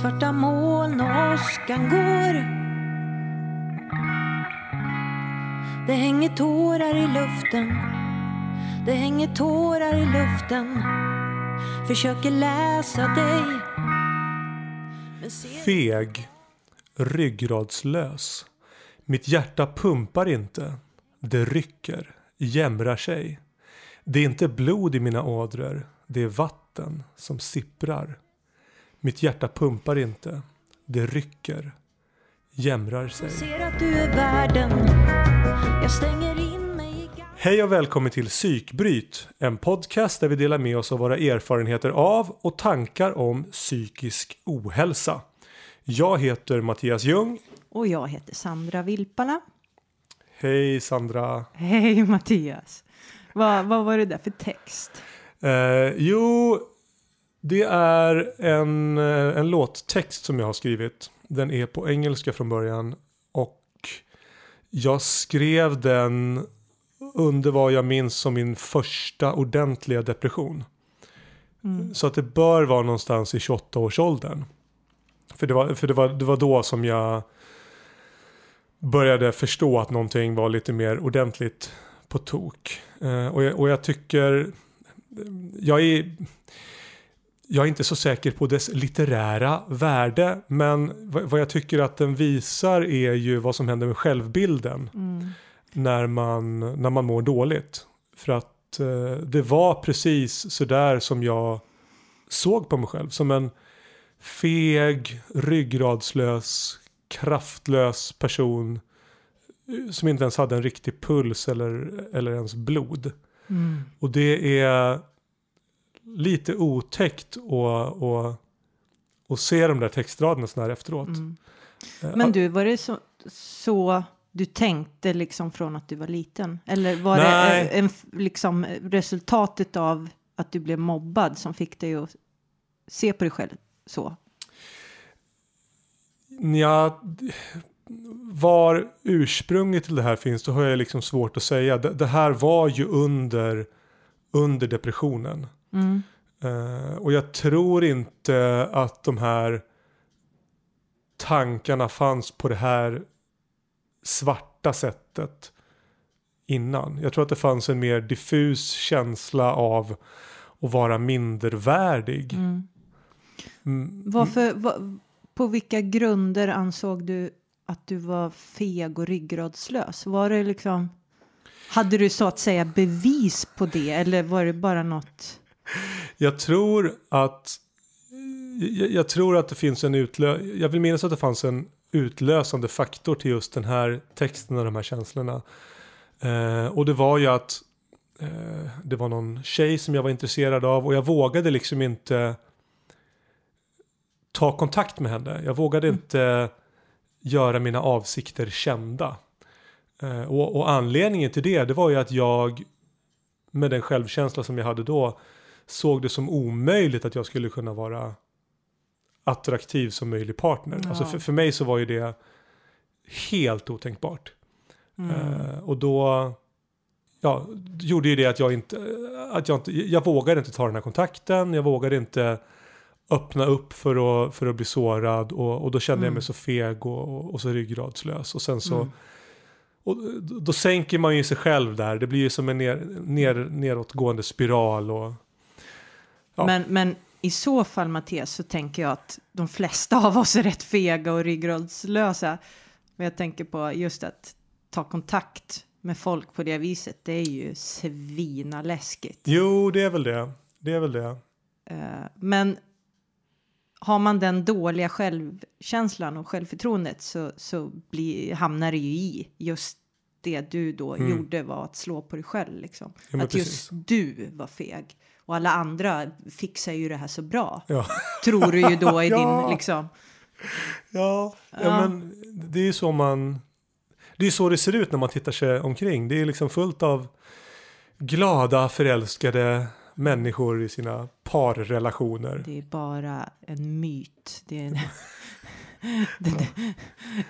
Svarta moln och åskan går Det hänger tårar i luften Det hänger tårar i luften Försöker läsa dig men ser Feg, ryggradslös. Mitt hjärta pumpar inte. Det rycker, jämrar sig. Det är inte blod i mina ådror. Det är vatten som sipprar. Mitt hjärta pumpar inte. Det rycker, jämrar sig. Ser att du är världen Jag stänger in mig i gam- Hej och välkommen till Psykbryt, en podcast där vi delar med oss av våra erfarenheter av och tankar om psykisk ohälsa. Jag heter Mattias Ljung. Och jag heter Sandra Vilpala. Hej Sandra. Hej Mattias. Vad, vad var det där för text? Eh, jo, det är en, eh, en låttext som jag har skrivit. Den är på engelska från början och jag skrev den under vad jag minns som min första ordentliga depression. Så att det bör vara någonstans i 28-årsåldern. För, det var, för det, var, det var då som jag började förstå att någonting var lite mer ordentligt på tok. Eh, och, jag, och jag tycker, jag är, jag är inte så säker på dess litterära värde, men vad, jag tycker att den visar är ju vad som händer med självbilden när, man, när man mår dåligt. För att eh, det var precis sådär som jag såg på mig själv. Som en feg, ryggradslös, kraftlös person eh, som inte ens hade en riktig puls eller, eller ens blod. Och det är lite otäckt att, att, att se de där textraderna så här efteråt. Eh, Men du, var det så, så du tänkte liksom från att du var liten? Eller var Nej. det en, liksom resultatet av att du blev mobbad som fick dig att se på dig själv så? Ja, var ursprunget till det här finns, då har jag liksom svårt att säga. Det, det här var ju under, under depressionen. Eh, och jag tror inte att de här tankarna fanns på det här svarta sättet innan. Jag tror att det fanns en mer diffus känsla av att vara mindervärdig. Mm, Varför, va, på vilka grunder ansåg du att du var feg och ryggradslös? Var det liksom... Hade du så att säga bevis på det eller var det bara något? Jag tror att jag, jag tror att det finns en utlö Jag vill minnas att det fanns en utlösande faktor till just den här texten och de här känslorna. Eh, och det var ju att eh, det var någon tjej som jag var intresserad av och jag vågade liksom inte ta kontakt med henne. Jag vågade inte göra mina avsikter kända. Eh, och, och anledningen till det, det var ju att jag med den självkänsla som jag hade då såg det som omöjligt att jag skulle kunna vara attraktiv som möjlig partner. Ja. Alltså för, för mig så var ju det helt otänkbart. Eh, och då ja, gjorde ju det att jag inte, att jag inte, jag vågade inte ta den här kontakten, jag vågade inte öppna upp för att, för att bli sårad och, och då kände jag mig så feg och, och, så ryggradslös. Och sen så och då- sänker man ju sig själv där. Det blir ju som en ner, ner, neråtgående spiral. Och, Ja. Men, men i så fall Mattias så tänker jag att de flesta av oss är rätt fega och ryggradslösa. Men jag tänker på just att ta kontakt med folk på det viset. Det är ju svinaläskigt. jo, det är väl det. Det är väl det. Eh, Men har man den dåliga självkänslan och självförtroendet så, så blir, hamnar det ju i just det du då gjorde var att slå på dig själv. Liksom. Mm. Ja, att just precis. du var feg. Och alla andra fixar ju det här så bra. Ja. Tror du ju då i Ja. din liksom. Ja, ja. Ja. men det är ju så man... Det är så det ser ut när man tittar sig omkring. Det är liksom fullt av glada, förälskade människor i sina parrelationer. Det är bara en myt. Det är en, det,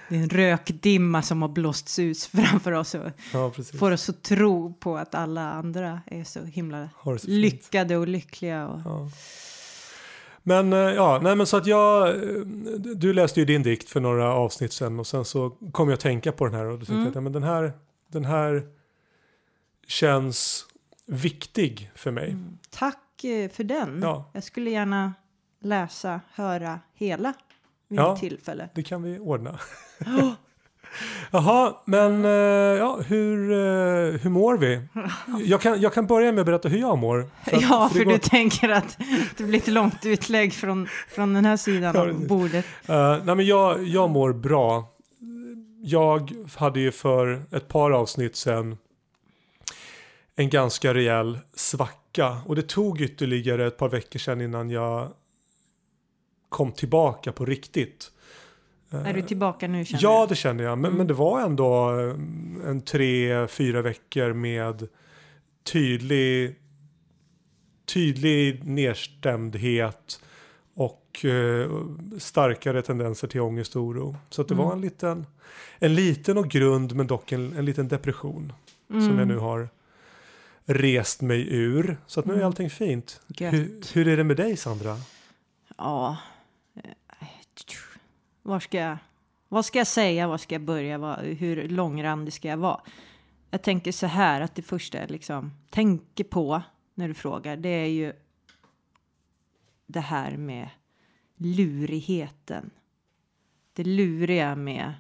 det, är en rökdimma som har blåsts ut framför oss och Ja, får oss att tro på att alla andra är så himla så lyckade och lyckliga. Och, Ja. Men eh, ja, nej men så att jag, eh, du läste ju din dikt för några avsnitt sen och sen så kom jag att tänka på den här och då tyckte Mm. jag men den här, den här känns viktig för mig. Mm. Tack eh, för den. Ja. Jag skulle gärna läsa, höra hela vid Ja. tillfälle. Det kan vi ordna. Jaha, men eh, ja, hur, eh, hur mår vi? Jag kan, jag kan börja med att berätta hur jag mår. att- ja, det för går- du tänker att det blir ett långt utlägg från, från den här sidan av bordet. Eh, nej men jag, jag mår bra. Jag hade ju för ett par avsnitt sedan en ganska rejäl svacka. Och det tog ytterligare ett par veckor sedan innan jag kom tillbaka på riktigt. Är du tillbaka nu känner Ja, det känner jag. Men, Mm. men det var ändå eh, en tre, fyra veckor med tydlig, tydlig nedstämdhet och eh, starkare tendenser till ångest och oro. Så att det Mm. var en liten, en liten och grund men dock en, en liten depression som Mm. jag nu har rest mig ur. Så att nu är Mm. allting fint. Hur, hur är det med dig Sandra? Ja. Var ska jag, vad ska jag säga? Var ska jag börja? Vad, hur långrandig ska jag vara? Jag tänker så här att det första jag liksom tänker på när du frågar det är ju det här med lurigheten. Det luriga med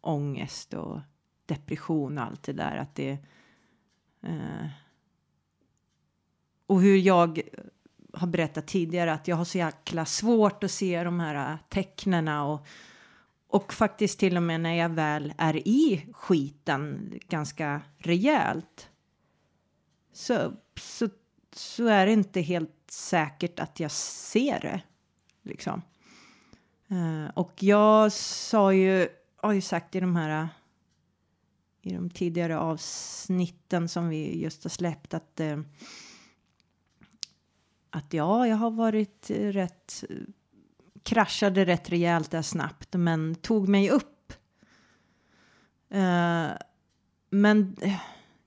ångest och depression och allt det där. Att det, eh, och hur jag har berättat tidigare att jag har så jäkla svårt att se de här äh, tecknen. och, och faktiskt till och med när jag väl är i skiten ganska rejält så, så, så är det inte helt säkert att jag ser det. Liksom. Eh, och jag sa ju, har ju sagt i de här äh, i de tidigare avsnitten som vi just har släppt att eh, att ja, jag har varit eh, rätt eh, kraschade rätt rejält där snabbt, men tog mig upp. Eh, men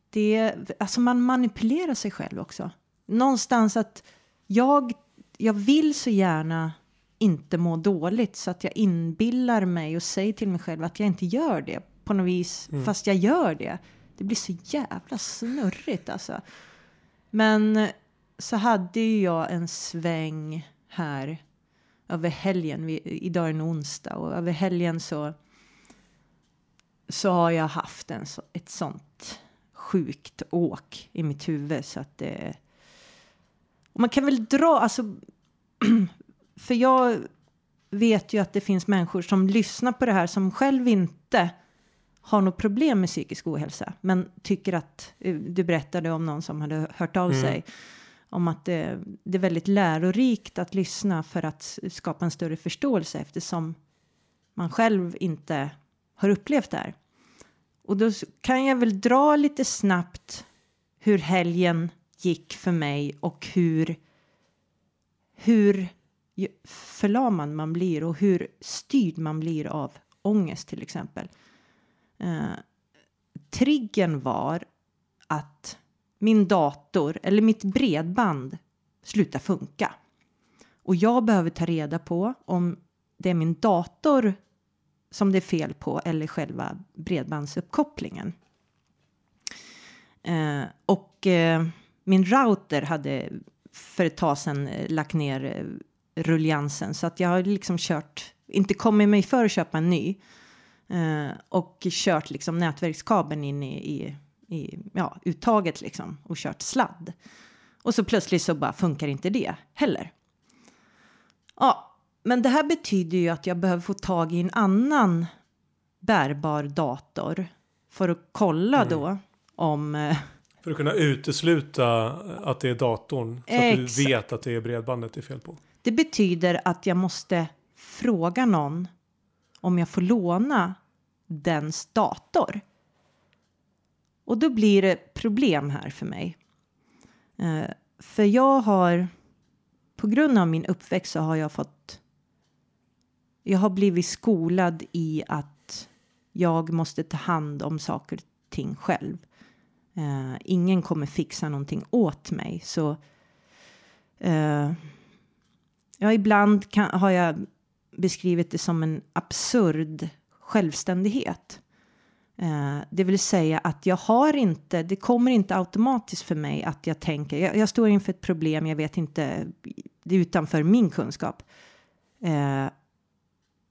det, alltså man manipulerar sig själv också. Någonstans att jag, jag vill så gärna inte må dåligt så att jag inbillar mig och säger till mig själv att jag inte gör det på något vis, fast jag gör det. Det blir så jävla snurrigt alltså. Men så hade ju jag en sväng här över helgen. Vi, idag är en onsdag och över helgen så så har jag haft en, så- ett sånt sjukt åk i mitt huvud så att det... Och man kan väl dra, alltså... för jag vet ju att det finns människor som lyssnar på det här som själv inte har något problem med psykisk ohälsa men tycker att, eh, du berättade om någon som hade hört av Mm. sig om att det, det är väldigt lärorikt att lyssna för att skapa en större förståelse eftersom man själv inte har upplevt det här. Och då kan jag väl dra lite snabbt hur helgen gick för mig och hur, hur förlamad man blir och hur styrd man blir av ångest till exempel. Eh, triggern var att min dator eller mitt bredband slutar funka. Och jag behöver ta reda på om det är min dator som det är fel på eller själva bredbandsuppkopplingen. Eh, och eh, min router hade för ett tag sedan eh, lagt ner eh, rulliansen så att jag har liksom kört, inte kommit mig för att köpa en ny eh, och kört liksom nätverkskabeln in i, i, i ja, uttaget liksom och kört sladd. Och så plötsligt så bara funkar inte det heller. Ja, men det här betyder ju att jag behöver få tag i en annan bärbar dator för att kolla då om eh, För att kunna utesluta att det är datorn. Så att du vet att det är bredbandet det är fel på. Det betyder att jag måste fråga någon om jag får låna dens dator. Och då blir det problem här för mig. Eh, för jag har, på grund av min uppväxt så har jag fått, jag har blivit skolad i att jag måste ta hand om saker och ting själv. Eh, ingen kommer fixa någonting åt mig. Så eh, ja, ibland kan, har jag beskrivit det som en absurd självständighet. Eh, det vill säga att jag har inte, det kommer inte automatiskt för mig att jag tänker, jag, jag står inför ett problem, jag vet inte, det är utanför min kunskap. Eh,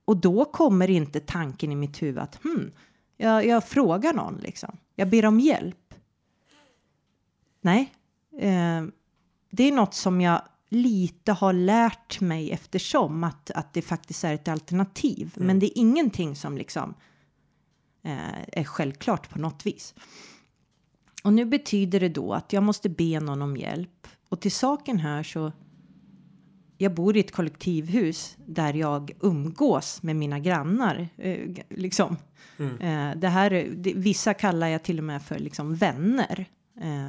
och då kommer inte tanken i mitt huvud att hmm, jag, jag frågar någon liksom. Jag ber om hjälp. Nej, eh, det är något som jag lite har lärt mig eftersom att, att det faktiskt är ett alternativ. Men det är ingenting som liksom är självklart på något vis. Och nu betyder det då att jag måste be någon om hjälp. Och till saken här så jag bor i ett kollektivhus där jag umgås med mina grannar. Eh, liksom. Eh, det här, det, vissa kallar jag till och med för liksom vänner. Eh,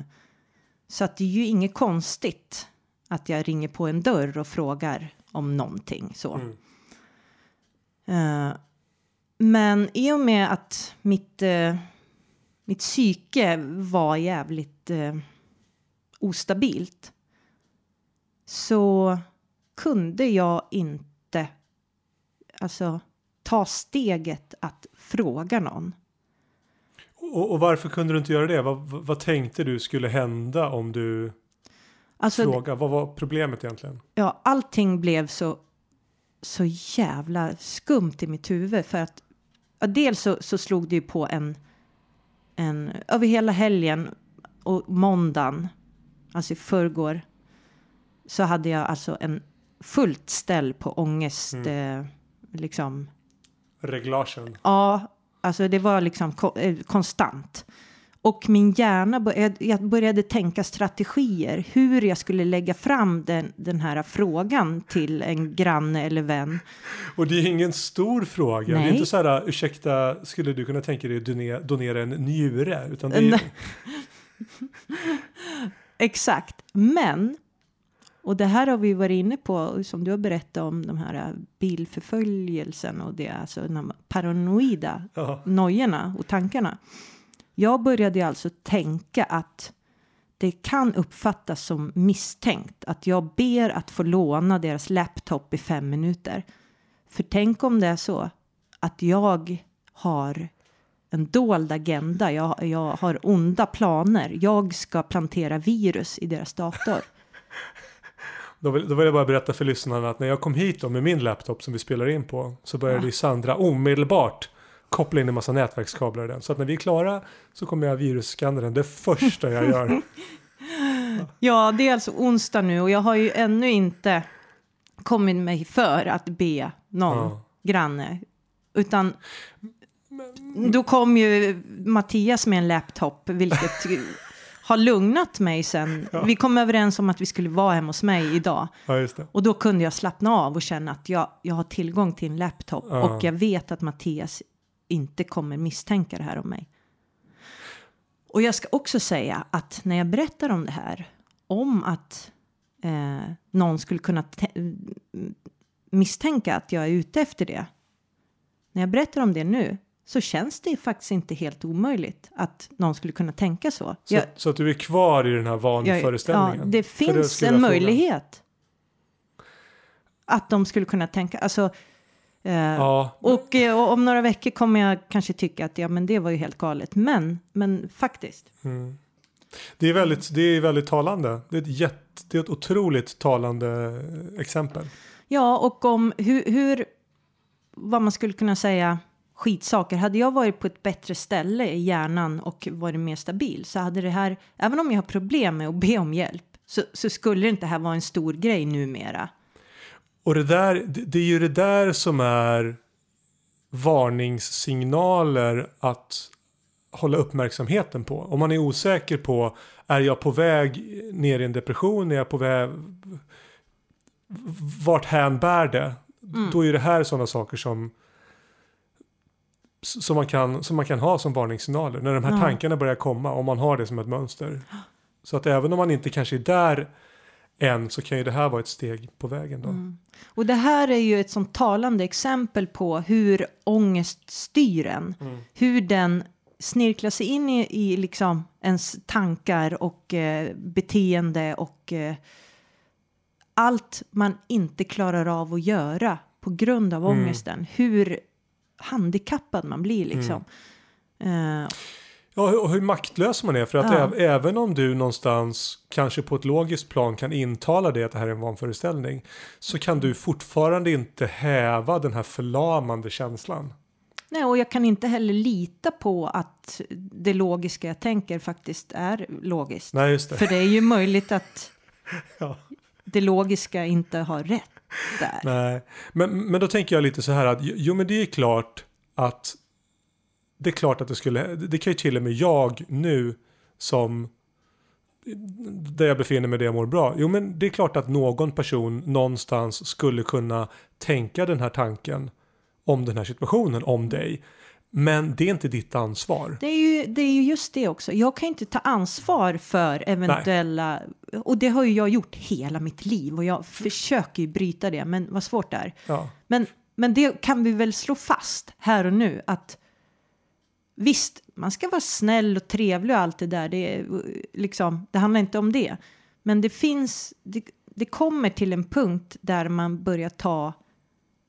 så att det är ju inget konstigt att jag ringer på en dörr och frågar om någonting så. Eh, men i och med att mitt, eh, mitt psyke var jävligt eh, ostabilt så kunde jag inte alltså ta steget att fråga någon. Och, och varför kunde du inte göra det? Vad, vad, tänkte du skulle hända om du Alltså, frågade? Vad var problemet egentligen? ja, allting blev så, så jävla skumt i mitt huvud för att ja, dels så, så slog det ju på en, en över hela helgen och måndagen, alltså i förrgår, så hade jag alltså en fullt ställ på ångest, eh, liksom, Reglagen. ja, alltså det var liksom ko- eh, konstant. Och min hjärna började, jag började tänka strategier, hur jag skulle lägga fram den, den här frågan till en granne eller vän. Och det är ingen stor fråga. Det är Nej. inte så här, ursäkta, skulle du kunna tänka dig att donera, donera en njure? Utan det är Nej. Exakt, men och det här har vi varit inne på som du har berättat om de här äh, bilförföljelsen och det alltså de paranoida ja, nojorna och tankarna. Jag började alltså tänka att det kan uppfattas som misstänkt att jag ber att få låna deras laptop i fem minuter. För tänk om det är så att jag har en dold agenda, jag, jag har onda planer, jag ska plantera virus i deras dator. då, vill, då vill jag bara berätta för lyssnarna att när jag kom hit då med min laptop som vi spelar in på så började ju Sandra omedelbart koppla in en massa nätverkskablar i den. Så att när vi är klara så kommer jag virusskanna den det första jag gör. Ja, det är alltså onsdag nu och jag har ju ännu inte kommit mig för att be någon Ja. granne. Utan då kom ju Mattias med en laptop, vilket har lugnat mig sen. Vi kom överens om att vi skulle vara hemma hos mig idag. Ja. Och då kunde jag slappna av och känna att jag, jag har tillgång till en laptop Ja. och jag vet att Mattias inte kommer misstänka det här om mig. Och jag ska också säga att när jag berättar om det här, om att eh, någon skulle kunna misstänka att jag är ute efter det. När jag berättar om det nu så känns det faktiskt inte helt omöjligt att någon skulle kunna tänka så. Så, Jag- så att du är kvar i den här vanföreställningen? Ja, det finns skulle en möjlighet. Att de skulle kunna tänka, alltså. Eh, Ja, och, eh, och om några veckor kommer jag kanske tycka att ja, men det var ju helt galet. Men, men faktiskt. det är, väldigt, det är väldigt talande. Det är ett, jätte, det är ett otroligt talande exempel. Ja, och om hur, hur, vad man skulle kunna säga, skitsaker. Hade jag varit på ett bättre ställe i hjärnan och varit mer stabil så hade det här, även om jag har problem med att be om hjälp, så, så skulle inte det här vara en stor grej numera. Och det, där, det, är ju det där som är varningssignaler att hålla uppmärksamheten på. Om man är osäker på, är jag på väg ner i en depression? Är jag på väg, vart hän bär det? Då är det här sådana saker som som man, kan, som man kan ha som varningssignaler. När de här Ja. tankarna börjar komma, om man har det som ett mönster. Så att även om man inte kanske är där än så kan ju det här vara ett steg på vägen då. Och det här är ju ett sånt talande exempel på hur ångest styr en. Hur den snirklar sig in i, i liksom ens tankar och eh, beteende och eh, allt man inte klarar av att göra på grund av Mm. ångesten. Hur handikappad man blir liksom. Mm. Eh, Ja, hur, hur maktlös man är. För att Ja. äv, även om du någonstans, kanske på ett logiskt plan, kan intala det att det här är en vanföreställning. Så kan du fortfarande inte häva den här förlamande känslan. nej, och jag kan inte heller lita på att det logiska jag tänker faktiskt är logiskt. Nej, just det. För det är ju möjligt att Ja. det logiska inte har rätt där. Nej, men, men då tänker jag lite så här att jo men det är klart att det är klart att det skulle, det kan ju till och med jag nu som där jag befinner mig där jag mår bra. Jo men det är klart att någon person någonstans skulle kunna tänka den här tanken om den här situationen, om dig. Men det är inte ditt ansvar. Det är, ju, det är ju just det också. Jag kan inte ta ansvar för eventuella... Och det har ju jag gjort hela mitt liv och jag försöker ju bryta det, men vad svårt det är. Ja, Men, men det kan vi väl slå fast här och nu att visst, man ska vara snäll och trevlig och allt det där. Det, är, liksom, det handlar inte om det. Men det finns, det, det kommer till en punkt där man börjar ta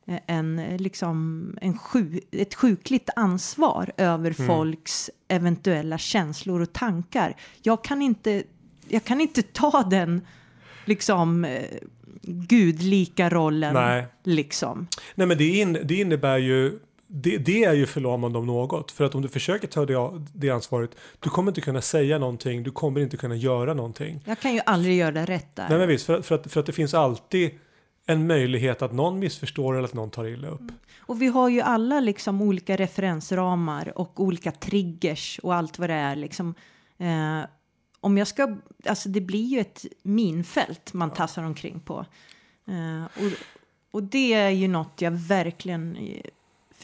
eh, en, eh, liksom, en sju, ett sjukligt ansvar över folks eventuella känslor och tankar. Jag kan inte, jag kan inte ta den liksom eh, gudlika rollen. Nej. Liksom. Nej men det, in, det innebär ju det, det är ju förlamande om något. För att om du försöker ta det, det ansvaret, du kommer inte kunna säga någonting, du kommer inte kunna göra någonting. Jag kan ju aldrig göra det rätt där. Nej men visst, för, för, att, för att det finns alltid en möjlighet att någon missförstår eller att någon tar illa upp. Och vi har ju alla liksom olika referensramar och olika triggers och allt vad det är liksom. Eh, om jag ska, alltså det blir ju ett minfält man tassar omkring på. Eh, och, och det är ju något jag verkligen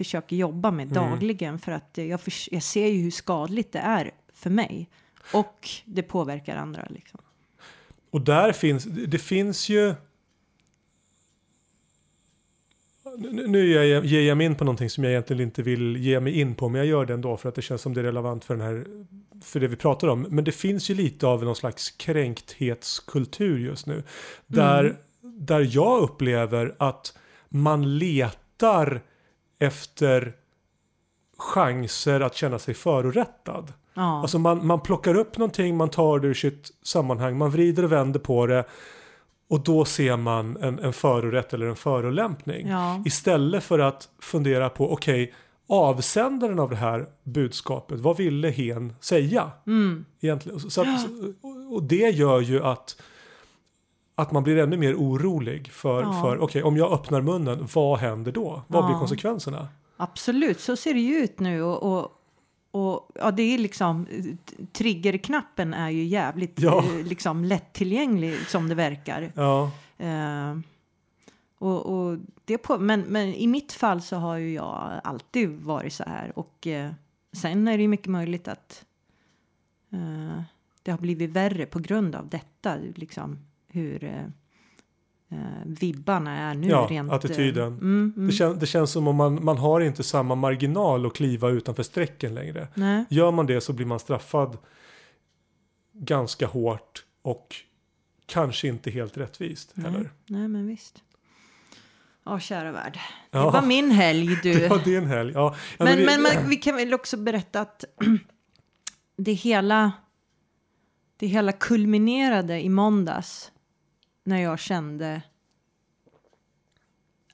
försöker jobba med dagligen för att jag, förs- jag ser ju hur skadligt det är för mig. Och det påverkar andra liksom. Och där finns, det finns ju Nu- ger jag, mig in på någonting som jag egentligen inte vill ge mig in på, men jag gör det ändå för att det känns som det är relevant för, den här, för det vi pratar om. Men det finns ju lite av någon slags kränkthetskultur just nu. Där, där jag upplever att man letar efter chanser att känna sig förorättad. Ja, Alltså man, man plockar upp någonting, man tar det ur sitt sammanhang, man vrider och vänder på det och då ser man en, en förorätt eller en förolämpning. ja. Istället för att fundera på, okej, avsändaren av det här budskapet, vad ville hen säga? Mm. Egentligen? Så att, och det gör ju att, att man blir ännu mer orolig för, Ja. för okej, om jag öppnar munnen, vad händer då? Vad blir Ja. konsekvenserna? Absolut, så ser det ju ut nu och, och, och ja, det är liksom t- triggerknappen är ju jävligt Ja. eh, liksom lättillgänglig som det verkar. Ja, Eh, och, och det på, men, men i mitt fall så har ju jag alltid varit så här och eh, sen är det ju mycket möjligt att eh, det har blivit värre på grund av detta, liksom hur eh, eh, vibbarna är nu. Ja, rent, attityden. Eh, mm, mm. Det, kän, det känns som om man, man har inte samma marginal att kliva utanför strecken längre. Nej. Gör man det så blir man straffad ganska hårt och kanske inte helt rättvist Nej. heller. Nej, men visst. Ja, kära värld. Det Ja. var min helg du. Det var din helg. Ja, ja, men, vi- men, men vi kan väl också berätta att det hela, det hela kulminerade i måndags när jag kände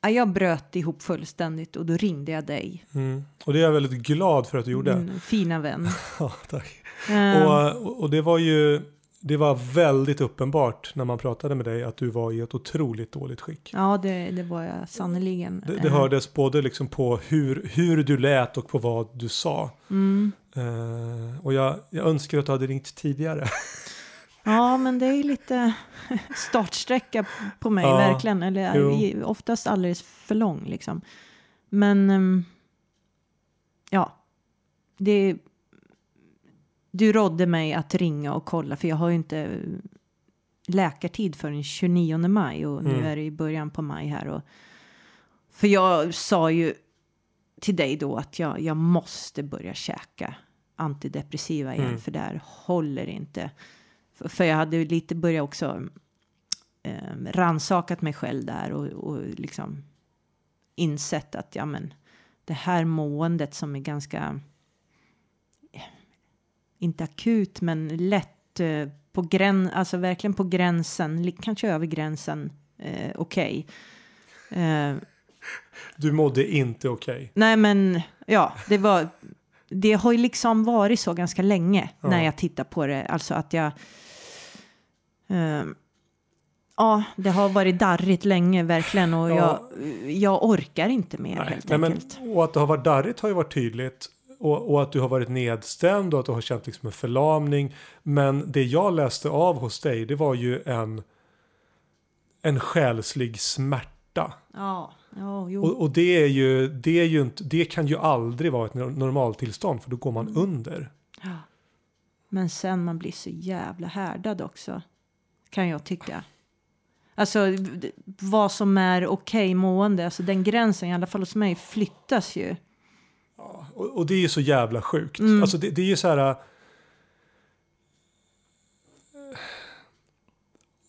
Ja, jag bröt ihop fullständigt och då ringde jag dig, Mm. Och det är jag väldigt glad för att du gjorde. min fina vän. Ja, tack. Eh, Och, och- det var ju det var väldigt uppenbart när man pratade med dig att du var i ett otroligt dåligt skick. ja, det, det var jag sannerligen. Det, det Eh, hördes både liksom på hur, hur du lät och på vad du sa. Mm. Eh, och jag, jag önskar att du hade ringt tidigare. Ja, men det är lite startsträcka på mig, Ja, verkligen. Eller jo. i- oftast alldeles för lång, liksom. Men, ehm, ja. Det, du rådde mig att ringa och kolla, för jag har ju inte läkartid förrän 29 maj och nu Mm. är det i början på maj här. Och, för jag sa ju till dig då att jag, jag måste börja käka antidepressiva igen, Mm. för det här håller inte. För, jag hade lite börjat också eh, ransakat mig själv där och, och liksom insett att ja, men det här måendet som är ganska inte akut men lätt eh, på gräns, alltså verkligen på gränsen, kanske över gränsen, eh, okej. Eh, Du mådde inte okej. nej men ja, det var, det har ju liksom varit så ganska länge Ja. när jag tittar på det, alltså att jag eh, Ja, det har varit darrigt länge verkligen och Ja. jag, jag orkar inte mer Nej, helt nej, men, enkelt. och att det har varit darrigt har ju varit tydligt. Och, och att du har varit nedstämd och att du har känt liksom en förlamning. Men det jag läste av hos dig det var ju en, en själslig smärta. Ja, ja, jo. Och, och det, är ju, det, är ju inte, det kan ju aldrig vara ett nor- normaltillstånd för då går man under. Ja. Men sen man blir så jävla härdad också. Kan jag tycka. Alltså vad som är okej mående. Alltså den gränsen i alla fall hos mig flyttas ju. Och, och det är ju så jävla sjukt. Mm. Alltså det, det är ju så här. äh,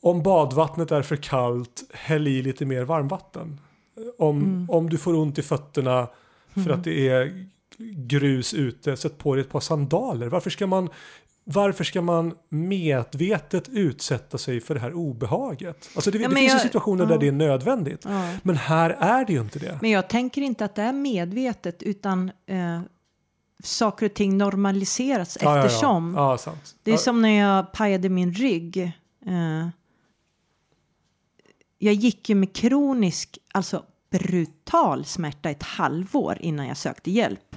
Om badvattnet är för kallt, häll i lite mer varmvatten. Om, Mm. om du får ont i fötterna för att det är grus ute, sätt på dig ett par sandaler. Varför ska man, varför ska man medvetet utsätta sig för det här obehaget? Alltså det, Ja, det finns jag- situationer ja. där det är nödvändigt. Ja. Men här är det ju inte det. Men jag tänker inte att det är medvetet utan eh, saker och ting normaliseras eftersom. Det är som när jag pajade min rygg. Eh, jag gick ju med kronisk, alltså brutal smärta ett halvår innan jag sökte hjälp.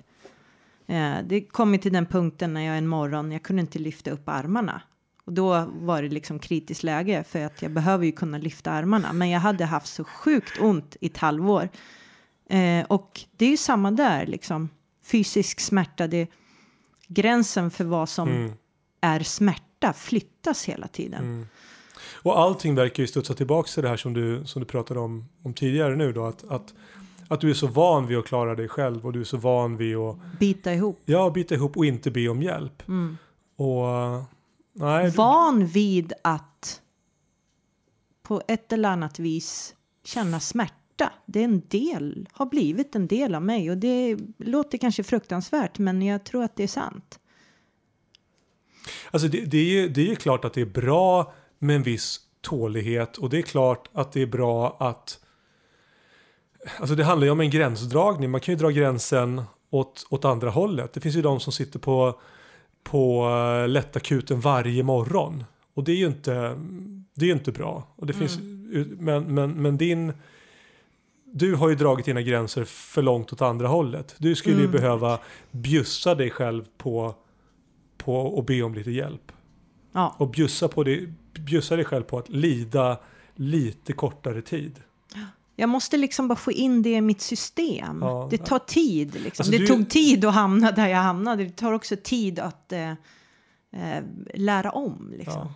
Eh, det kom till den punkten när jag en morgon, jag kunde inte lyfta upp armarna. Och då var det liksom kritiskt läge för att jag behöver ju kunna lyfta armarna. Men jag hade haft så sjukt ont i ett halvår. Eh, och det är ju samma där liksom. Fysisk smärta, det gränsen för vad som Mm. är smärta flyttas hela tiden. Mm. Och allting verkar ju studsa tillbaka till det här som du, som du pratade om, om tidigare nu då. Att, att, att du är så van vid att klara dig själv och du är så van vid att Bita ihop. ja, bita ihop och inte be om hjälp. Mm. Och nej, Van vid att på ett eller annat vis känna smärta. Det är en del, har blivit en del av mig och det låter kanske fruktansvärt men jag tror att det är sant. alltså det, det, är ju, det är ju klart att det är bra med en viss tålighet och det är klart att det är bra att Alltså det handlar ju om en gränsdragning. Man kan ju dra gränsen åt, åt andra hållet. Det finns ju de som sitter på, på uh, lättakuten varje morgon. Och det är ju inte, det är ju inte bra. Och det finns, men, men, men din... Du har ju dragit dina gränser för långt åt andra hållet. Du skulle ju Mm. behöva bjussa dig själv på, på att be om lite hjälp. Ja, Och bjussa, på det, bjussa dig själv på att lida lite kortare tid. jag måste liksom bara få in det i mitt system. Ja. det tar tid. Liksom. Alltså, det du- tog tid att hamna där jag hamnade. Det tar också tid att eh, eh, lära om. Liksom.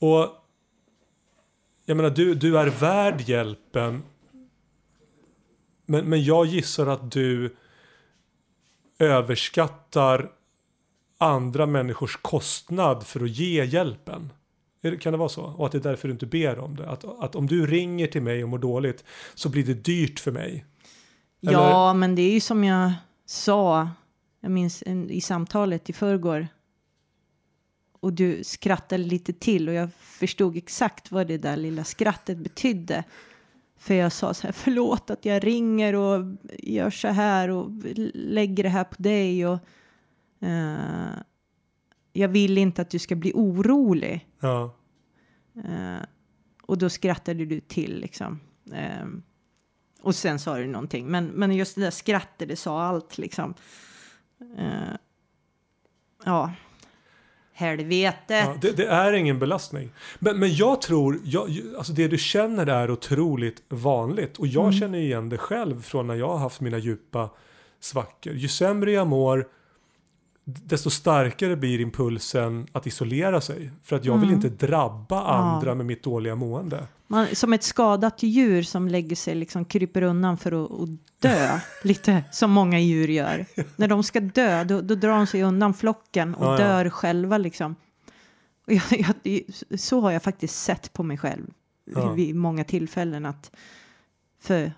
Ja. Och jag menar, du, du är värd hjälpen. Men, men jag gissar att du överskattar andra människors kostnad för att ge hjälpen. Kan det vara så? Och att det är därför du inte ber om det? Att, att om du ringer till mig och mår dåligt så blir det dyrt för mig. Eller- Ja, men det är ju som jag sa, jag minns en, i samtalet i förrgår. Och du skrattade lite till och jag förstod exakt vad det där lilla skrattet betydde. För jag sa så här, förlåt att jag ringer och gör så här och lägger det här på dig och eh, jag vill inte att du ska bli orolig. Ja. Eh, och då skrattade du till liksom. Eh, och sen sa du någonting. Men, men just det där skrattet, det sa allt liksom. Eh, ja. Helvete. Ja, det, det är ingen belastning. Men, men jag tror, jag, alltså det du känner är otroligt vanligt. Och jag känner igen det själv från när jag har haft mina djupa svackor. Ju sämre jag mår, desto starkare blir impulsen att isolera sig. För att jag vill inte drabba andra med mitt dåliga mående. Man, som ett skadat djur som lägger sig, liksom kryper undan för att, att dö. lite som många djur gör. När de ska dö, då, då drar de sig undan flocken och Ja, ja. dör själva liksom. Och jag, jag, så har jag faktiskt sett på mig själv. Ja. vid många tillfällen att för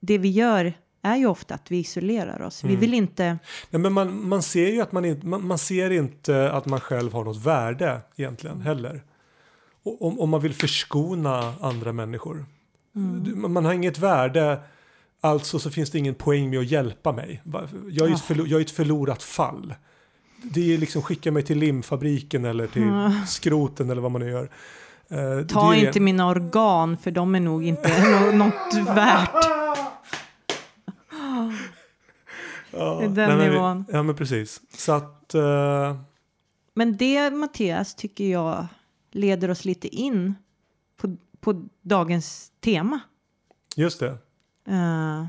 det vi gör är ju ofta att vi isolerar oss. Vi Mm. vill inte, Nej, men man, man ser ju att man inte, man, man ser inte att man själv har något värde egentligen heller. Och, om, om man vill förskona andra människor. Du- Man, har inget värde, alltså så finns det ingen poäng med att hjälpa mig. Jag är, ett, Ja. förlo- jag är ett förlorat fall. Det är liksom skicka mig till limfabriken eller till Ja. skroten eller vad man nu gör. Eh, ta inte mina organ för de är nog inte nå- något värt. Ja, den nej, men vi- nivån. Ja men precis. Så att... eh, Men det Mattias tycker jag leder oss lite in på, på dagens tema. just det. Eh,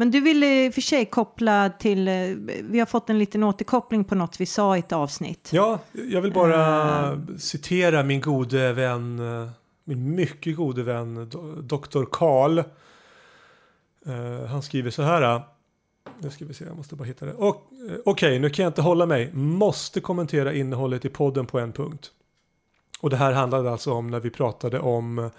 men du ville i och för sig koppla till, eh, vi har fått en liten återkoppling på något vi sa i ett avsnitt. Ja, jag vill bara Eh. citera min gode vän, min mycket gode vän do- Dr. Karl. Han skriver så här. Nu ska vi se, jag måste bara hitta det. Eh, Okej, nu kan jag inte hålla mig. Måste kommentera innehållet i podden på en punkt. Och det här handlade alltså om när vi pratade om eh,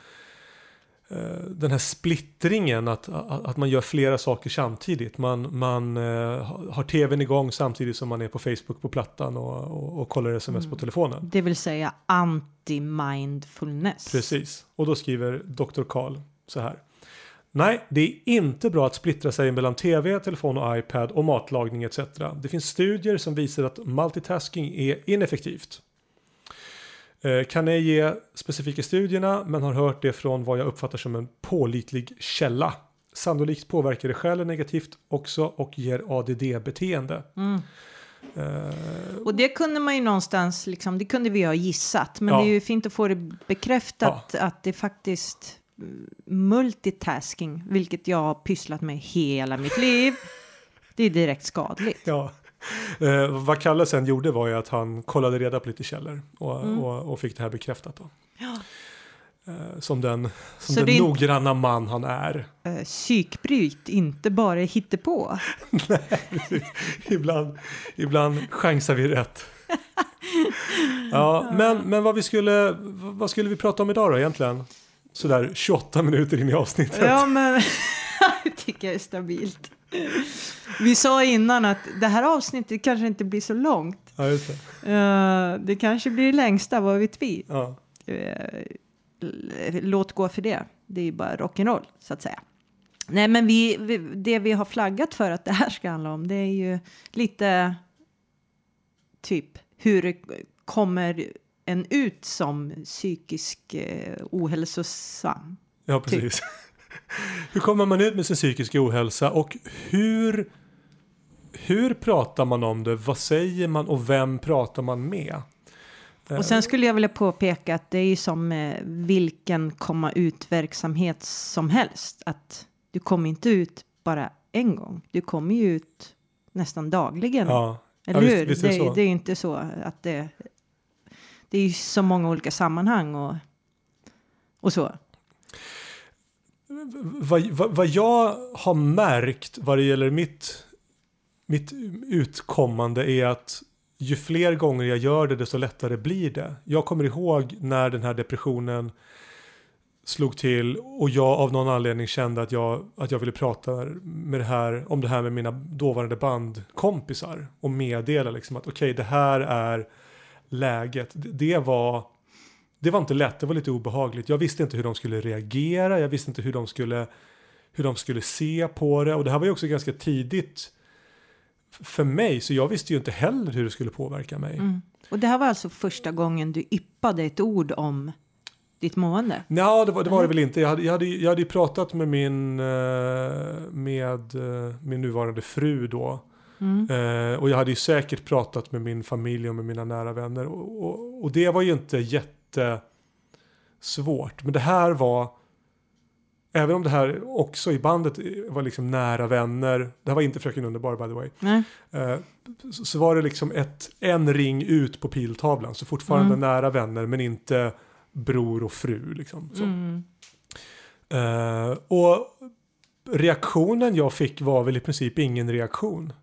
den här splittringen, att, att, man gör flera saker samtidigt. Man, man eh, har tvn igång samtidigt som man är på Facebook på plattan och, och, och kollar sms på telefonen. Det vill säga anti-mindfulness. Precis, och då skriver Dr. Karl så här. Nej, det är inte bra att splittra sig mellan tv, telefon och iPad och matlagning etc. Det finns studier som visar att multitasking är ineffektivt. Eh, Kan ej ge specifika studierna men har hört det från vad jag uppfattar som en pålitlig källa. Sannolikt påverkar det själen negativt också och ger ADD-beteende. Mm. Eh, Och det kunde man ju någonstans, liksom, det kunde vi ha gissat. Men Ja. det är ju fint att få det bekräftat att det faktiskt multitasking, vilket jag har pysslat med hela mitt liv, det är direkt skadligt. Ja. Eh, vad Kalle sen gjorde var ju att han kollade reda på lite källor och, Mm. och, och fick det här bekräftat. Då. Ja. Eh, som den, som Så den noggranna man han är. Uh, psykbryt, inte bara hittepå. ibland, ibland chansar vi rätt. ja, men, men vad, vi skulle, vad skulle vi prata om idag då egentligen? Sådär 28 minuter in i avsnittet. Ja, men det tycker jag är stabilt. Vi sa innan att det här avsnittet kanske inte blir så långt. Ja, det. Eh, det kanske blir det längsta, vad vet vi? Ja. Eh, låt gå för det. Det är ju bara rock'n'roll, så att säga. Nej, men vi, vi, det vi har flaggat för att det här ska handla om, det är ju lite typ hur det kommer en ut som psykisk eh, ohälsosam. Ja, precis. hur kommer man ut med sin psykiska ohälsa och hur, hur pratar man om det? Vad säger man och vem pratar man med? Och sen skulle jag vilja påpeka att det är ju som eh, vilken komma ut-verksamhet som helst. Att du kommer inte ut bara en gång. Du kommer ju ut nästan dagligen. Ja, Eller ja, visst- hur? visst är det det är ju inte så att det... Det är ju så många olika sammanhang och, och så. vad, vad, vad jag har märkt vad det gäller mitt, mitt utkommande är att ju fler gånger jag gör det desto lättare blir det. Jag kommer ihåg när den här depressionen slog till och jag av någon anledning kände att jag, att jag ville prata med det här, om det här med mina dåvarande bandkompisar och meddela liksom att okej det här är läget. Det, var det var inte lätt, det var lite obehagligt. Jag visste inte hur de skulle reagera, jag visste inte hur de skulle, hur de skulle se på det. Och det här var ju också ganska tidigt för mig, så jag visste ju inte heller hur det skulle påverka mig. Mm. Och det här var alltså första gången du yppade ett ord om ditt mående. Nej, det var det, var det väl inte. Jag hade, jag, hade, jag hade ju pratat med min, eh, med eh, min nuvarande fru då. Mm. Eh, och jag hade ju säkert pratat med min familj och med mina nära vänner. Och, och, och det var ju inte jättesvårt. Men det här var, även om det här också i bandet var liksom nära vänner. Det här var inte Fröken Underbar by the way. Nej. Eh, så, så var det liksom ett, en ring ut på piltavlan. Så fortfarande Mm. nära vänner men inte bror och fru. Liksom. Mm. Eh, och reaktionen jag fick var väl i princip ingen reaktion.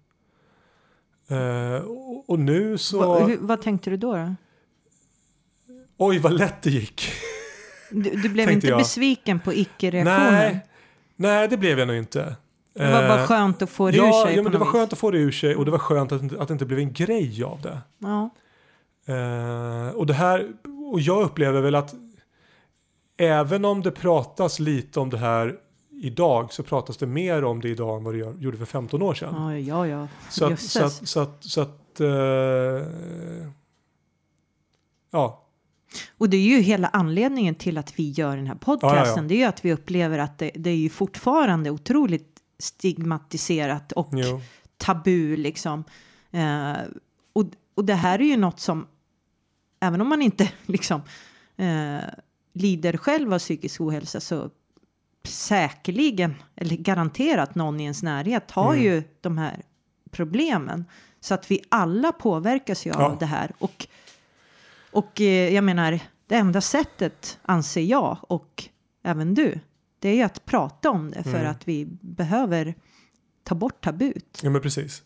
Eh, och, och nu så... Va, hur, vad tänkte du då? då? Oj vad lätt det gick. Du, du blev inte jag. besviken på icke-reaktionen? Nej, nej, det blev jag nog inte. Det var bara Eh, skönt att få det ja, ur sig ja, men det var vis. skönt att få det ur sig och det var skönt att, att det inte blev en grej av det. Ja. Eh, och det här, och jag upplever väl att även om det pratas lite om det här idag så pratas det mer om det idag än vad det gjorde för 15 år sedan. Ja, ja, ja. så att, så att, så att, så att eh, ja, Och det är ju hela anledningen till att vi gör den här podcasten. Ja, ja. Det är ju att vi upplever att det, det är ju fortfarande otroligt stigmatiserat och jo, tabu liksom. Eh, och, och det här är ju något som, även om man inte liksom eh, lider själv av psykisk ohälsa så säkerligen, eller garanterat någon i ens närhet har Mm. ju de här problemen. Så att vi alla påverkas ju Ja. av det här. Och, och eh, jag menar, det enda sättet anser jag och även du, det är ju att prata om det för Mm. att vi behöver ta bort tabut. ja men precis.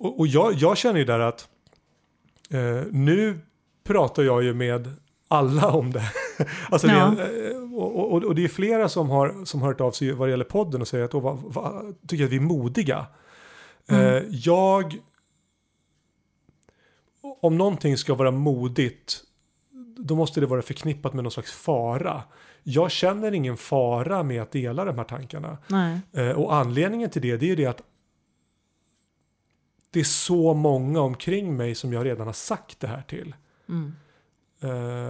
Och, och jag, jag känner ju där att eh, nu pratar jag ju med alla om det. alltså det, eh, och, och, och det är flera som har, som hört av sig vad det gäller podden och säger att "Åh, vad, vad, tycker att vi är modiga. Mm. Eh, jag, om någonting ska vara modigt, då måste det vara förknippat med någon slags fara. Jag känner ingen fara med att dela de här tankarna. Nej. Eh, och anledningen till det, det är ju det att det är så många omkring mig som jag redan har sagt det här till. Mm.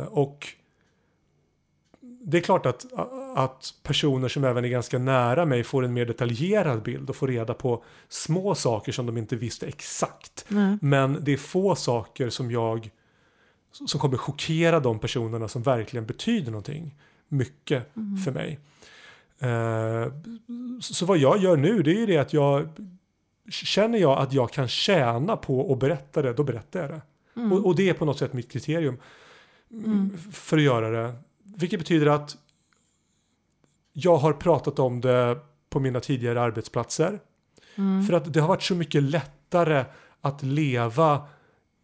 Och det är klart att, att personer som även är ganska nära mig får en mer detaljerad bild och får reda på små saker som de inte visste exakt. Nej. Men det är få saker som jag som kommer chockera de personerna som verkligen betyder någonting mycket för mig. Eh, så, så vad jag gör nu det är ju det att jag känner jag att jag kan tjäna på att berätta det, då berättar jag det. Mm. Och, och det är på något sätt mitt kriterium mm. för att göra det. Vilket betyder att jag har pratat om det på mina tidigare arbetsplatser. Mm. För att det har varit så mycket lättare att leva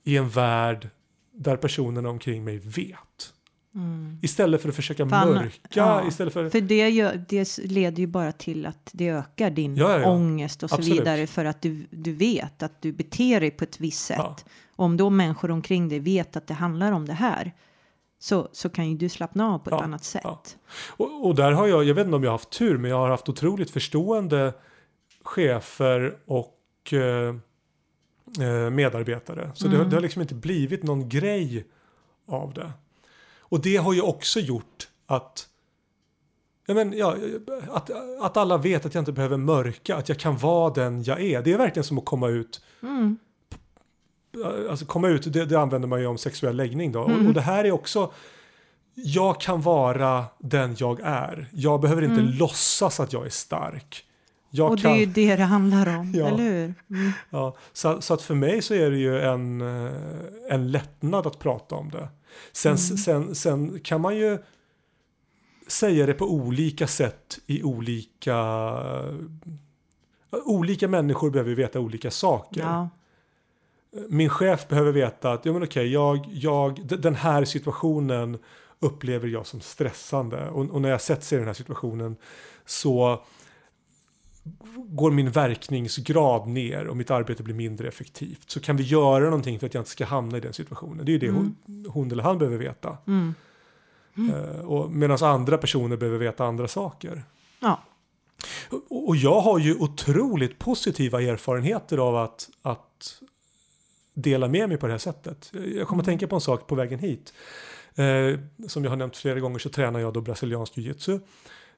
i en värld där personerna omkring mig vet. Mm. Istället för att försöka Fan, mörka. ja. Istället för, För det, gör, det leder ju bara till att det ökar din Ja, ja, ångest och så Absolut. vidare för att du, du vet att du beter dig på ett visst sätt. Om då människor omkring dig vet att det handlar om det här så, så kan ju du slappna av på ett Ja, annat sätt. ja. Och, och där har jag, jag vet inte om jag har haft tur, men jag har haft otroligt förstående chefer och eh, eh, medarbetare. Så det, har- Mm. det har liksom inte blivit någon grej av det. Och det har ju också gjort att Ja, men, ja, att, att alla vet att jag inte behöver mörka, att jag kan vara den jag är. Det är verkligen som att komma ut Mm. Alltså komma ut, det, det använder man ju om sexuell läggning då. Mm. Och, och det här är också, jag kan vara den jag är. Jag behöver inte låtsas att jag är stark. Jag Mm. Och det kan, är ju det det handlar om, Ja. eller hur? Mm. ja, så, så att för mig så är det ju en, eh, en lättnad att prata om det. Sen, Mm. sen, sen kan man ju säga det på olika sätt i olika... Olika människor behöver ju veta olika saker. Ja. Min chef behöver veta att ja, men okej, jag, jag, den här situationen upplever jag som stressande och, och när jag sätts i den här situationen så går min verkningsgrad ner och mitt arbete blir mindre effektivt. Så kan vi göra någonting för att jag inte ska hamna i den situationen. Det är ju det hon, hon eller han behöver veta. Mm. Eh, och Medan andra personer behöver veta andra saker. ja. Och och jag har ju otroligt positiva erfarenheter av att, att dela med mig på det här sättet. Jag kommer att tänka på en sak på vägen hit. Eh, som jag har nämnt flera gånger så tränar jag då brasiliansk jiu-jitsu.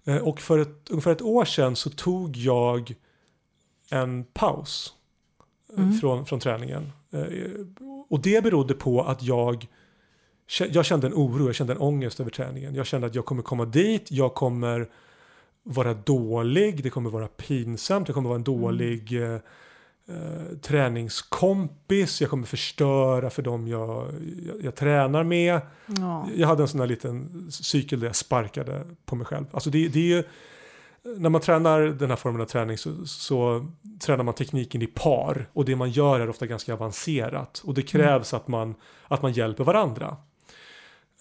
Eh, och för ett, ungefär ett år sedan så tog jag en paus eh, Mm. från, från träningen. Eh, och det berodde på att jag jag kände en oro, jag kände en ångest över träningen. Jag kände att jag kommer komma dit, jag kommer vara dålig, det kommer vara pinsamt, jag kommer vara en dålig eh, eh, träningskompis, jag kommer förstöra för dem jag, jag, jag tränar med. ja. Jag hade en sån här liten cykel där jag sparkade på mig själv. Alltså det, det är ju, när man tränar den här formen av träning så, så tränar man tekniken i par och det man gör är ofta ganska avancerat och det krävs att, man, att man hjälper varandra.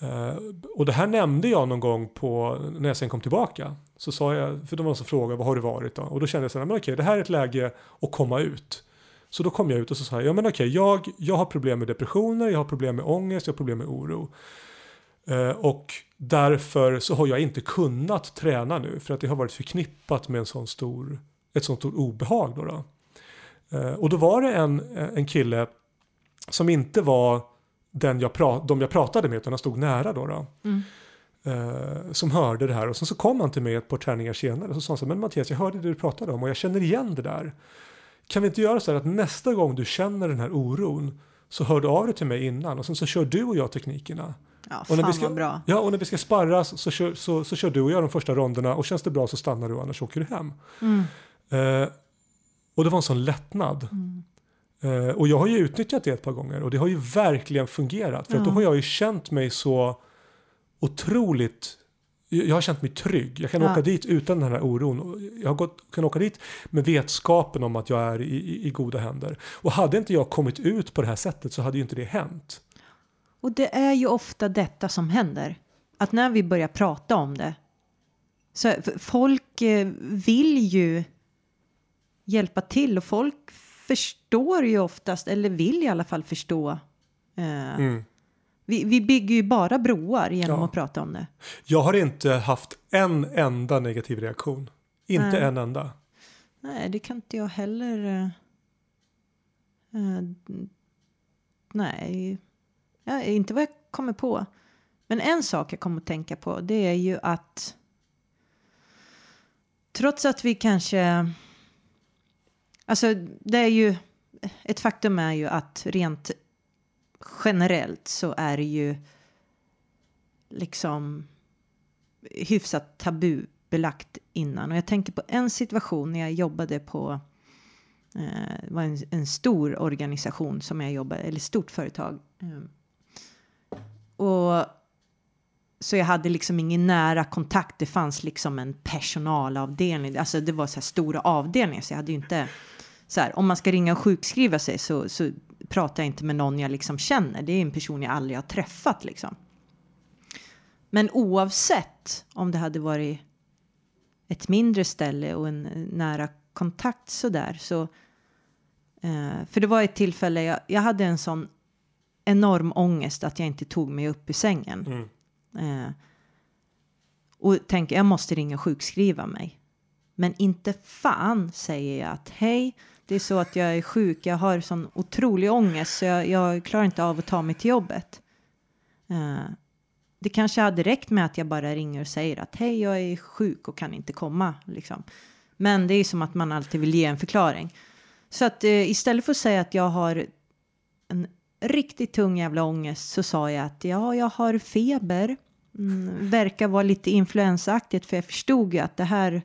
Eh, och det här nämnde jag någon gång på, när jag sen kom tillbaka. Så sa jag, för de var som frågade, vad har du varit då? Och då kände jag så här, men okej, det här är ett läge att komma ut. Så då kom jag ut och så sa jag, ja men okej, jag, jag har problem med depressioner, jag har problem med ångest, jag har problem med oro. Eh, och därför så har jag inte kunnat träna nu för att det har varit förknippat med en sån stor, ett sånt stort obehag. Då, då. Eh, och då var det en, en kille som inte var den jag pra, de jag pratade med utan han stod nära då. då. Mm. Eh, som hörde det här och sen så kom han till mig ett par träningar senare och så sa han så här, men Mattias jag hörde det du pratade om och jag känner igen det där. Kan vi inte göra så här att nästa gång du känner den här oron så hör du av dig till mig innan och sen så kör du och jag teknikerna. Ja, Och när vi ska, bra. Ja, och när vi ska sparras så kör, så, så kör du och jag de första ronderna och känns det bra så stannar du annars åker du hem. Mm. Eh, och det var en sån lättnad. Eh, och jag har ju utnyttjat det ett par gånger och det har ju verkligen fungerat. För att då har jag ju känt mig så otroligt jag har känt mig trygg. Jag kan Ja. åka dit utan den här oron. Jag har gått, kan åka dit med vetskapen om att jag är i, i, i goda händer. Och hade inte jag kommit ut på det här sättet så hade ju inte det hänt. Och det är ju ofta detta som händer. Att när vi börjar prata om det. Så folk eh, vill ju hjälpa till och folk förstår ju oftast, eller vill i alla fall förstå. Eh, Mm. Vi, vi bygger ju bara broar genom Ja. att prata om det. Jag har inte haft en enda negativ reaktion. Inte Nej. en enda. Nej, det kan inte jag heller. eh, nej, ja, inte vad jag kommer på. Men en sak jag kommer att tänka på det är ju att trots att vi kanske... Alltså det är ju... Ett faktum är ju att rent generellt så är det ju liksom hyfsat tabubelagt innan. Och jag tänker på en situation när jag jobbade på eh, det var en, en stor organisation som jag jobbade, eller stort företag. Mm. Och så jag hade liksom ingen nära kontakt. Det fanns liksom en personalavdelning. Alltså det var så här stora avdelningar så jag hade ju inte så här om man ska ringa och sjukskriva sig så, så pratar jag inte med någon jag liksom känner. Det är en person jag aldrig har träffat liksom. Men oavsett om det hade varit ett mindre ställe och en eh, nära kontakt så där så. Eh, för det var ett tillfälle jag, jag hade en sån enorm ångest att jag inte tog mig upp ur sängen. Mm. Eh, och tänker jag måste ringa och sjukskriva mig. Men inte fan säger jag att hej, det är så att jag är sjuk, jag har sån otrolig ångest så jag, jag klarar inte av att ta mig till jobbet. Eh, det kanske hade räckt med att jag bara ringer och säger att hej, jag är sjuk och kan inte komma. Liksom. Men det är som att man alltid vill ge en förklaring. Så att eh, istället för att säga att jag har en riktigt tung jävla ångest så sa jag att ja, jag har feber. Mm, verkar vara lite influensaaktigt för jag förstod ju att det här,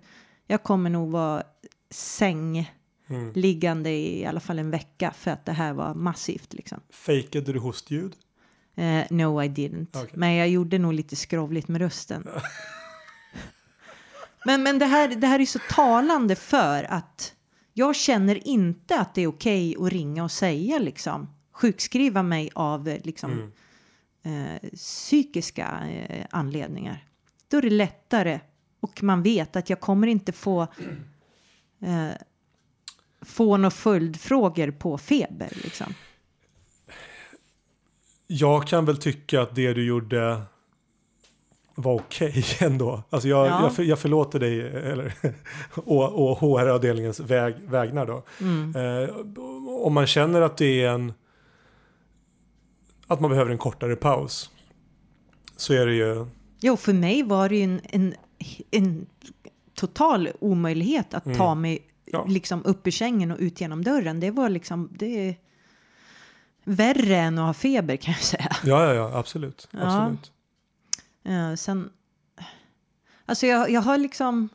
jag kommer nog vara säng... Mm. i alla fall en vecka för att det här var massivt liksom. Fejkade du hostljud? Eh, no I didn't. Okej. Men jag gjorde nog lite skrovligt med rösten. men men det, här, det här är så talande för att jag känner inte att det är okej att ringa och säga liksom sjukskriva mig av liksom Mm. eh, psykiska eh, anledningar. Då är det lättare och man vet att jag kommer inte få eh, få några följdfrågor på feber liksom. Jag kan väl tycka att det du gjorde var okej ändå. Alltså jag, Ja. jag, för, jag förlåter dig, eller, och, och HR-avdelningens väg, vägnar då. Mm. Eh, om man känner att det är en... Att man behöver en kortare paus. Så är det ju... Jo, för mig var det ju en, en, en total omöjlighet att ta mig Mm. Ja. liksom upp ur sängen och ut genom dörren. Det var liksom det är värre än att ha feber kan jag säga. Ja, ja, ja, absolut. Ja. absolut. Eh, sen, alltså jag, jag har liksom,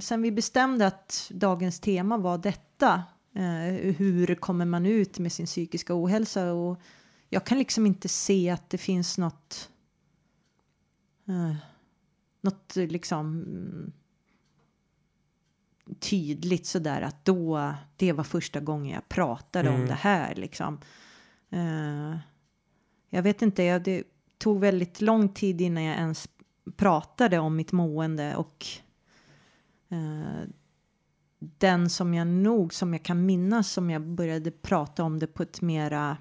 sen vi bestämde att dagens tema var detta, eh, hur kommer man ut med sin psykiska ohälsa och jag kan liksom inte se att det finns något, eh, något liksom tydligt sådär att då, det var första gången jag pratade om Mm. det här liksom. Eh, jag vet inte, jag, det, tog väldigt lång tid innan jag ens pratade om mitt mående och eh, den som jag nog, som jag kan minnas, som jag började prata om det på ett mera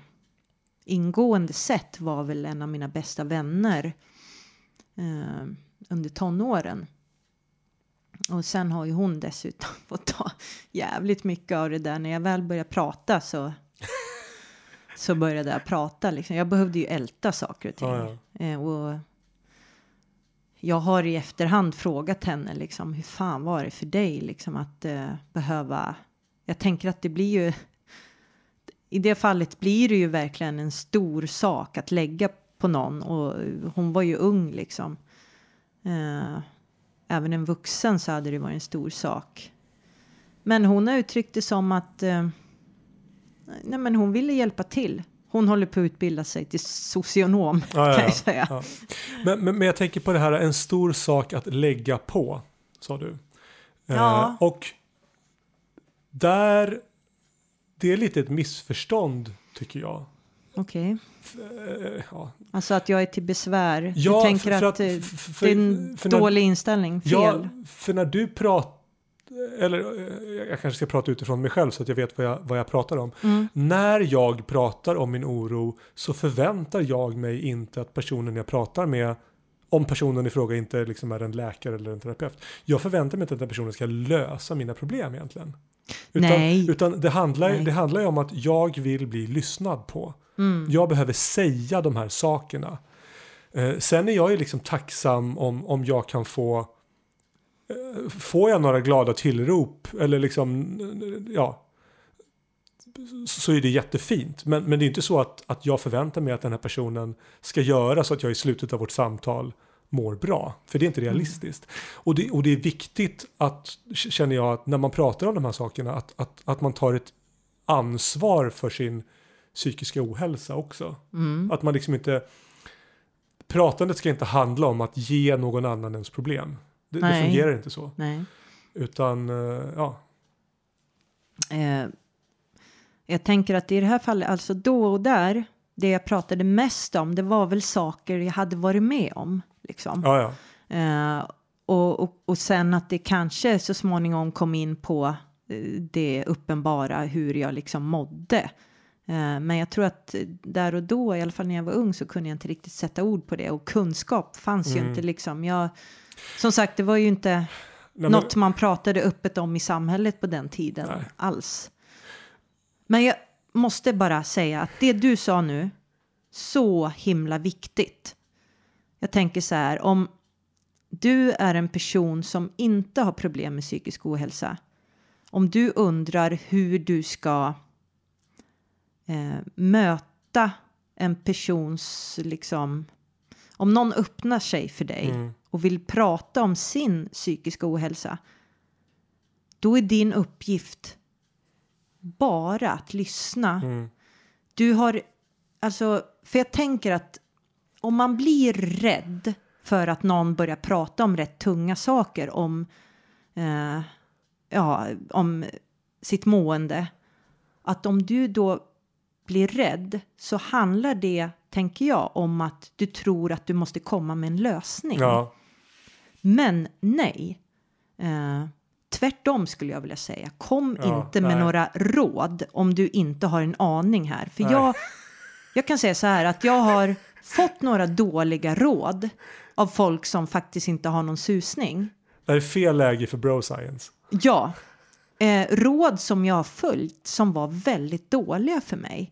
ingående sätt var väl en av mina bästa vänner eh, under tonåren. Och sen har ju hon dessutom fått ta jävligt mycket av det där. När jag väl började prata så, så började jag prata. Liksom. Jag behövde ju älta saker och ting. Ja, Eh, och jag har i efterhand frågat henne liksom, hur fan var det för dig liksom, att eh, behöva... Jag tänker att det blir ju... I det fallet blir det ju verkligen en stor sak att lägga på någon och hon var ju ung liksom. Eh, även en vuxen så hade det varit en stor sak. Men hon har uttryckt det som att eh, nej, men hon ville hjälpa till. Hon håller på att utbilda sig till socionom Ja, kan ja. jag säga. Ja. Men, men, men jag tänker på det här, en stor sak att lägga på, sa du. Ja. Eh, och där, det är lite ett missförstånd tycker jag. Okej, Eh, ja. alltså att jag är till besvär. Ja, du tänker för- för att, att- eh, för- för- det är en för när- dålig inställning, fel. ja, för när du pratar, eller eh, jag kanske ska prata utifrån mig själv så att jag vet vad jag, vad jag pratar om. Mm. När jag pratar om min oro så förväntar jag mig inte att personen jag pratar med om personen i fråga inte liksom är en läkare eller en terapeut. Jag förväntar mig inte att den personen ska lösa mina problem egentligen. Utan, Nej. utan det, handlar, Nej. det handlar ju om att jag vill bli lyssnad på. Mm. Jag behöver säga de här sakerna. Eh, sen är jag ju liksom tacksam om, om jag kan få eh, Får jag några glada tillrop eller liksom ja så är det jättefint. Men, men det är inte så att, att jag förväntar mig att den här personen ska göra så att jag i slutet av vårt samtal mår bra. För det är inte realistiskt. Och, det, och det är viktigt att, känner jag, att när man pratar om de här sakerna, att, att, att man tar ett ansvar för sin psykiska ohälsa också. Mm. Att man liksom inte... Pratandet ska inte handla om att ge någon annan ens problem. Det, det fungerar inte så. Nej. Utan, eh, ja. Eh, jag tänker att i det här fallet, alltså då och där, det jag pratade mest om, det var väl saker jag hade varit med om. Liksom. Ja, ja. Eh, och, och, och sen att det kanske så småningom kom in på eh, det uppenbara hur jag liksom mådde. Eh, men jag tror att där och då, i alla fall när jag var ung, så kunde jag inte riktigt sätta ord på det. Och kunskap fanns ju Mm. inte liksom. Jag, som sagt, det var ju inte Nej, men- något man pratade öppet om i samhället på den tiden Nej. alls. Men jag måste bara säga att det du sa nu, så himla viktigt. Jag tänker så här, om du är en person som inte har problem med psykisk ohälsa, om du undrar hur du ska eh, möta en persons, liksom, om någon öppnar sig för dig Mm. och vill prata om sin psykiska ohälsa, då är din uppgift bara att lyssna. Mm. Du har, alltså, för jag tänker att om man blir rädd för att någon börjar prata om rätt tunga saker om, eh, ja, om sitt mående, att om du då blir rädd så handlar det, tänker jag, om att du tror att du måste komma med en lösning. Ja, Men nej. Eh, tvärtom skulle jag vilja säga. Kom Ja, inte med nej. några råd om du inte har en aning här. För Nej. jag, jag kan säga så här att jag har fått några dåliga råd av folk som faktiskt inte har någon susning. det här är fel läge för bro science. Ja, eh, råd som jag har följt som var väldigt dåliga för mig.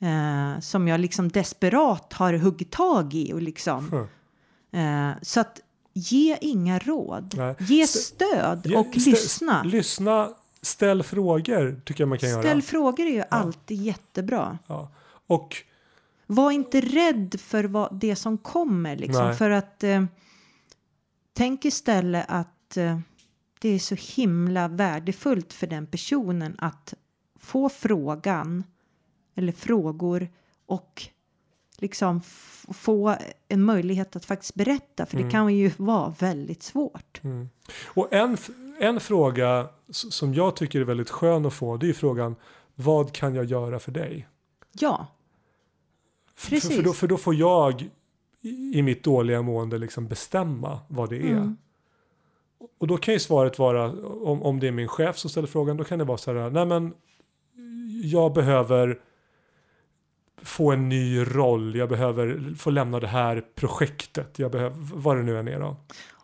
Eh, som jag liksom desperat har huggit tag i och liksom. Mm. Eh, så att ge inga råd. Nej. Ge St- stöd Ge- och stä- lyssna. Lyssna, ställ frågor tycker jag man kan Ställ göra. frågor är ju alltid jättebra. Ja. Och Var inte rädd för vad, det som kommer. Liksom, Nej. för att eh, tänk istället att eh, det är så himla värdefullt för den personen att få frågan eller frågor och liksom få en möjlighet att faktiskt berätta. För det kan ju vara väldigt svårt. Mm. Och en, en fråga som jag tycker är väldigt skön att få det är frågan vad kan jag göra för dig? Ja, Precis. För, för, då, för då får jag i, i mitt dåliga mående liksom bestämma vad det är. Mm. Och då kan ju svaret vara, om, om det är min chef som ställer frågan, då kan det vara så här, nej men jag behöver få en ny roll, jag behöver få lämna det här projektet, jag behöver, vad det nu än är då.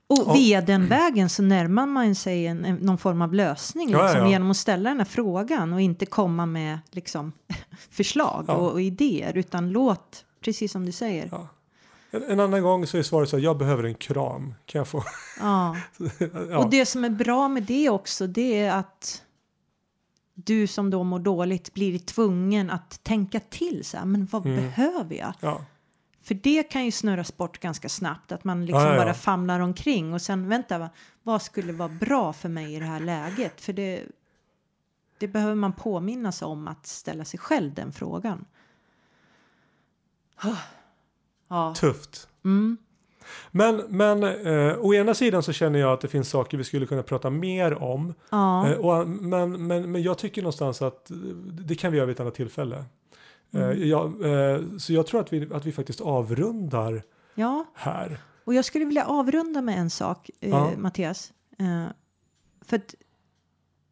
Och via den vägen så närmar man sig en, en, någon form av lösning Ja, ja, liksom, ja. genom att ställa den här frågan och inte komma med liksom, förslag och, och idéer utan låt, precis som du säger. En, en annan gång så är svaret så här, jag behöver en kram, kan jag få? Ja. ja. Och det som är bra med det också det är att du som då mår dåligt blir tvungen att tänka till så här, men vad Mm. behöver jag? ja. För det kan ju snurras bort ganska snabbt, att man liksom Ja, bara famlar omkring och sen vänta, va, vad skulle vara bra för mig i det här läget? För det, det behöver man påminna sig om att ställa sig själv den frågan. Ja, Tufft. mm, Men, men eh, å ena sidan så känner jag att det finns saker vi skulle kunna prata mer om. ja, Eh, och, men, men, men jag tycker någonstans att det kan vi göra vid ett annat tillfälle. Eh, Mm. jag, eh, så jag tror att vi, att vi faktiskt avrundar ja. här. Och jag skulle vilja avrunda med en sak, eh, Ja. Mattias. Eh, för att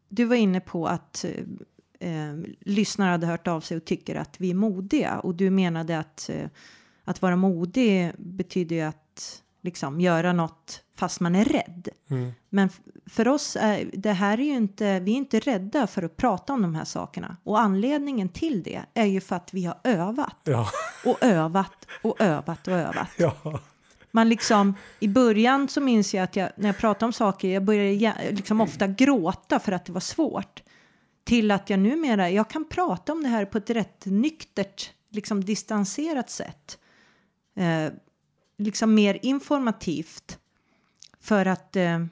du var inne på att lyssnare hade hört av sig och tycker att vi är modiga. Och du menade att att vara modig betyder ju att liksom göra något fast man är rädd. Mm. Men för oss är det här är ju inte, vi är inte rädda för att prata om de här sakerna. Och anledningen till det är ju för att vi har övat Ja, och övat och övat och övat. ja, Man liksom, i början så minns jag att jag, när jag pratade om saker, jag började liksom ofta gråta för att det var svårt. Till att jag numera, jag kan prata om det här på ett rätt nyktert, liksom distanserat sätt. Eh, liksom mer informativt. För att eh,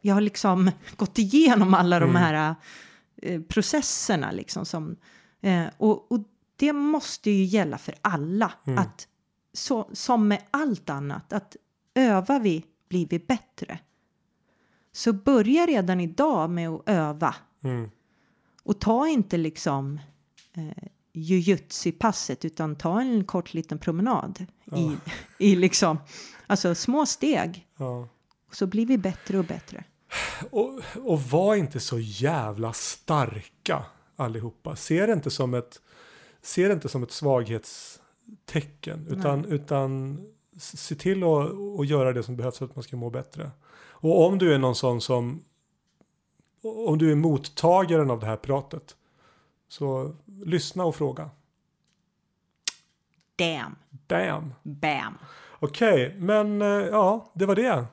jag har liksom gått igenom alla de Mm. här eh, processerna liksom som, eh, och, och det måste ju gälla för alla. Mm. Att så, som med allt annat, att övar vi blir vi bättre. Så börja redan idag med att öva mm. och ta inte liksom eh, jujutsu-passet utan ta en kort liten promenad i, i liksom, alltså små steg. ja. Så blir vi bättre och bättre. Och, och var inte så jävla starka allihopa. Se det inte som ett, se det inte som ett svaghetstecken. Utan, utan se till att, att göra det som behövs för att man ska må bättre. Och om du är någon sån som om du är mottagaren av det här pratet. Så lyssna och fråga. Damn, Bam! bam. Okej, men eh, ja, det var det.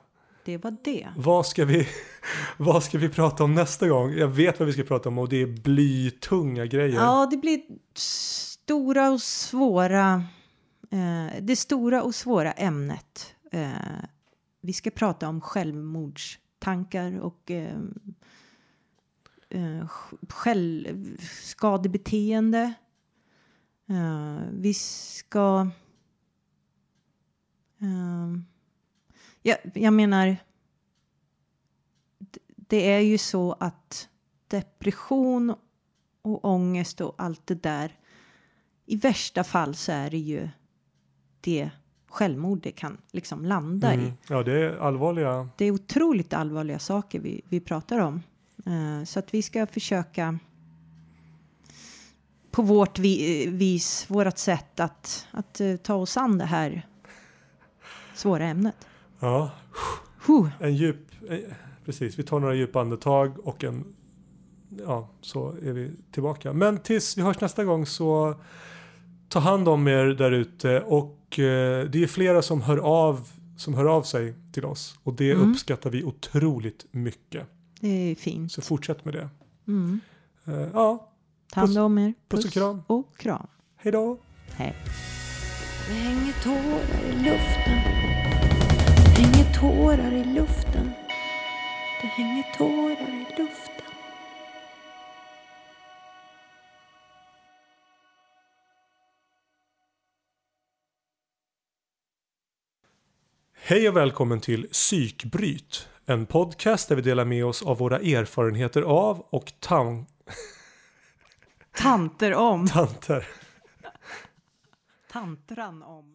Det var det. Vad ska, vi, vad ska vi prata om nästa gång? Jag vet vad vi ska prata om och det är blytunga grejer. Ja, det blir stora och svåra. Eh, det stora och svåra ämnet. Eh, vi ska prata om självmordstankar och eh, eh, självskadebeteende. Eh, vi ska... Eh, jag, jag menar... Det är ju så att depression och ångest och allt det där. I värsta fall så är det ju det självmord det kan liksom landa i. Mm. Ja, det är allvarliga. Det är otroligt allvarliga saker vi, vi pratar om. Eh, så att vi ska försöka på vårt vi, vis, vårt sätt att, att eh, ta oss an det här svåra ämnet. Ja, en djup. eh, Precis, vi tar några djupa andetag och en. Ja, så är vi tillbaka. Men tills vi hörs nästa gång så ta hand om er där ute och det är flera som hör av som hör av sig till oss och det Mm. uppskattar vi otroligt mycket. Det är fint. Så fortsätt med det. Mm. Eh, ja, Ta hand om er. puss och kram. och kram. hej då. Hej. Det hänger tårar i luften. Det hänger tårar i luften. Det hänger tårar i luften. Hej och välkommen till Psykbryt. En podcast där vi delar med oss av våra erfarenheter av och tan- Tanter om. tanter. Tantran om.